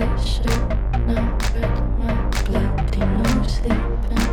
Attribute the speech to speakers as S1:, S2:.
S1: shirt, now red, my bloody no sleeping.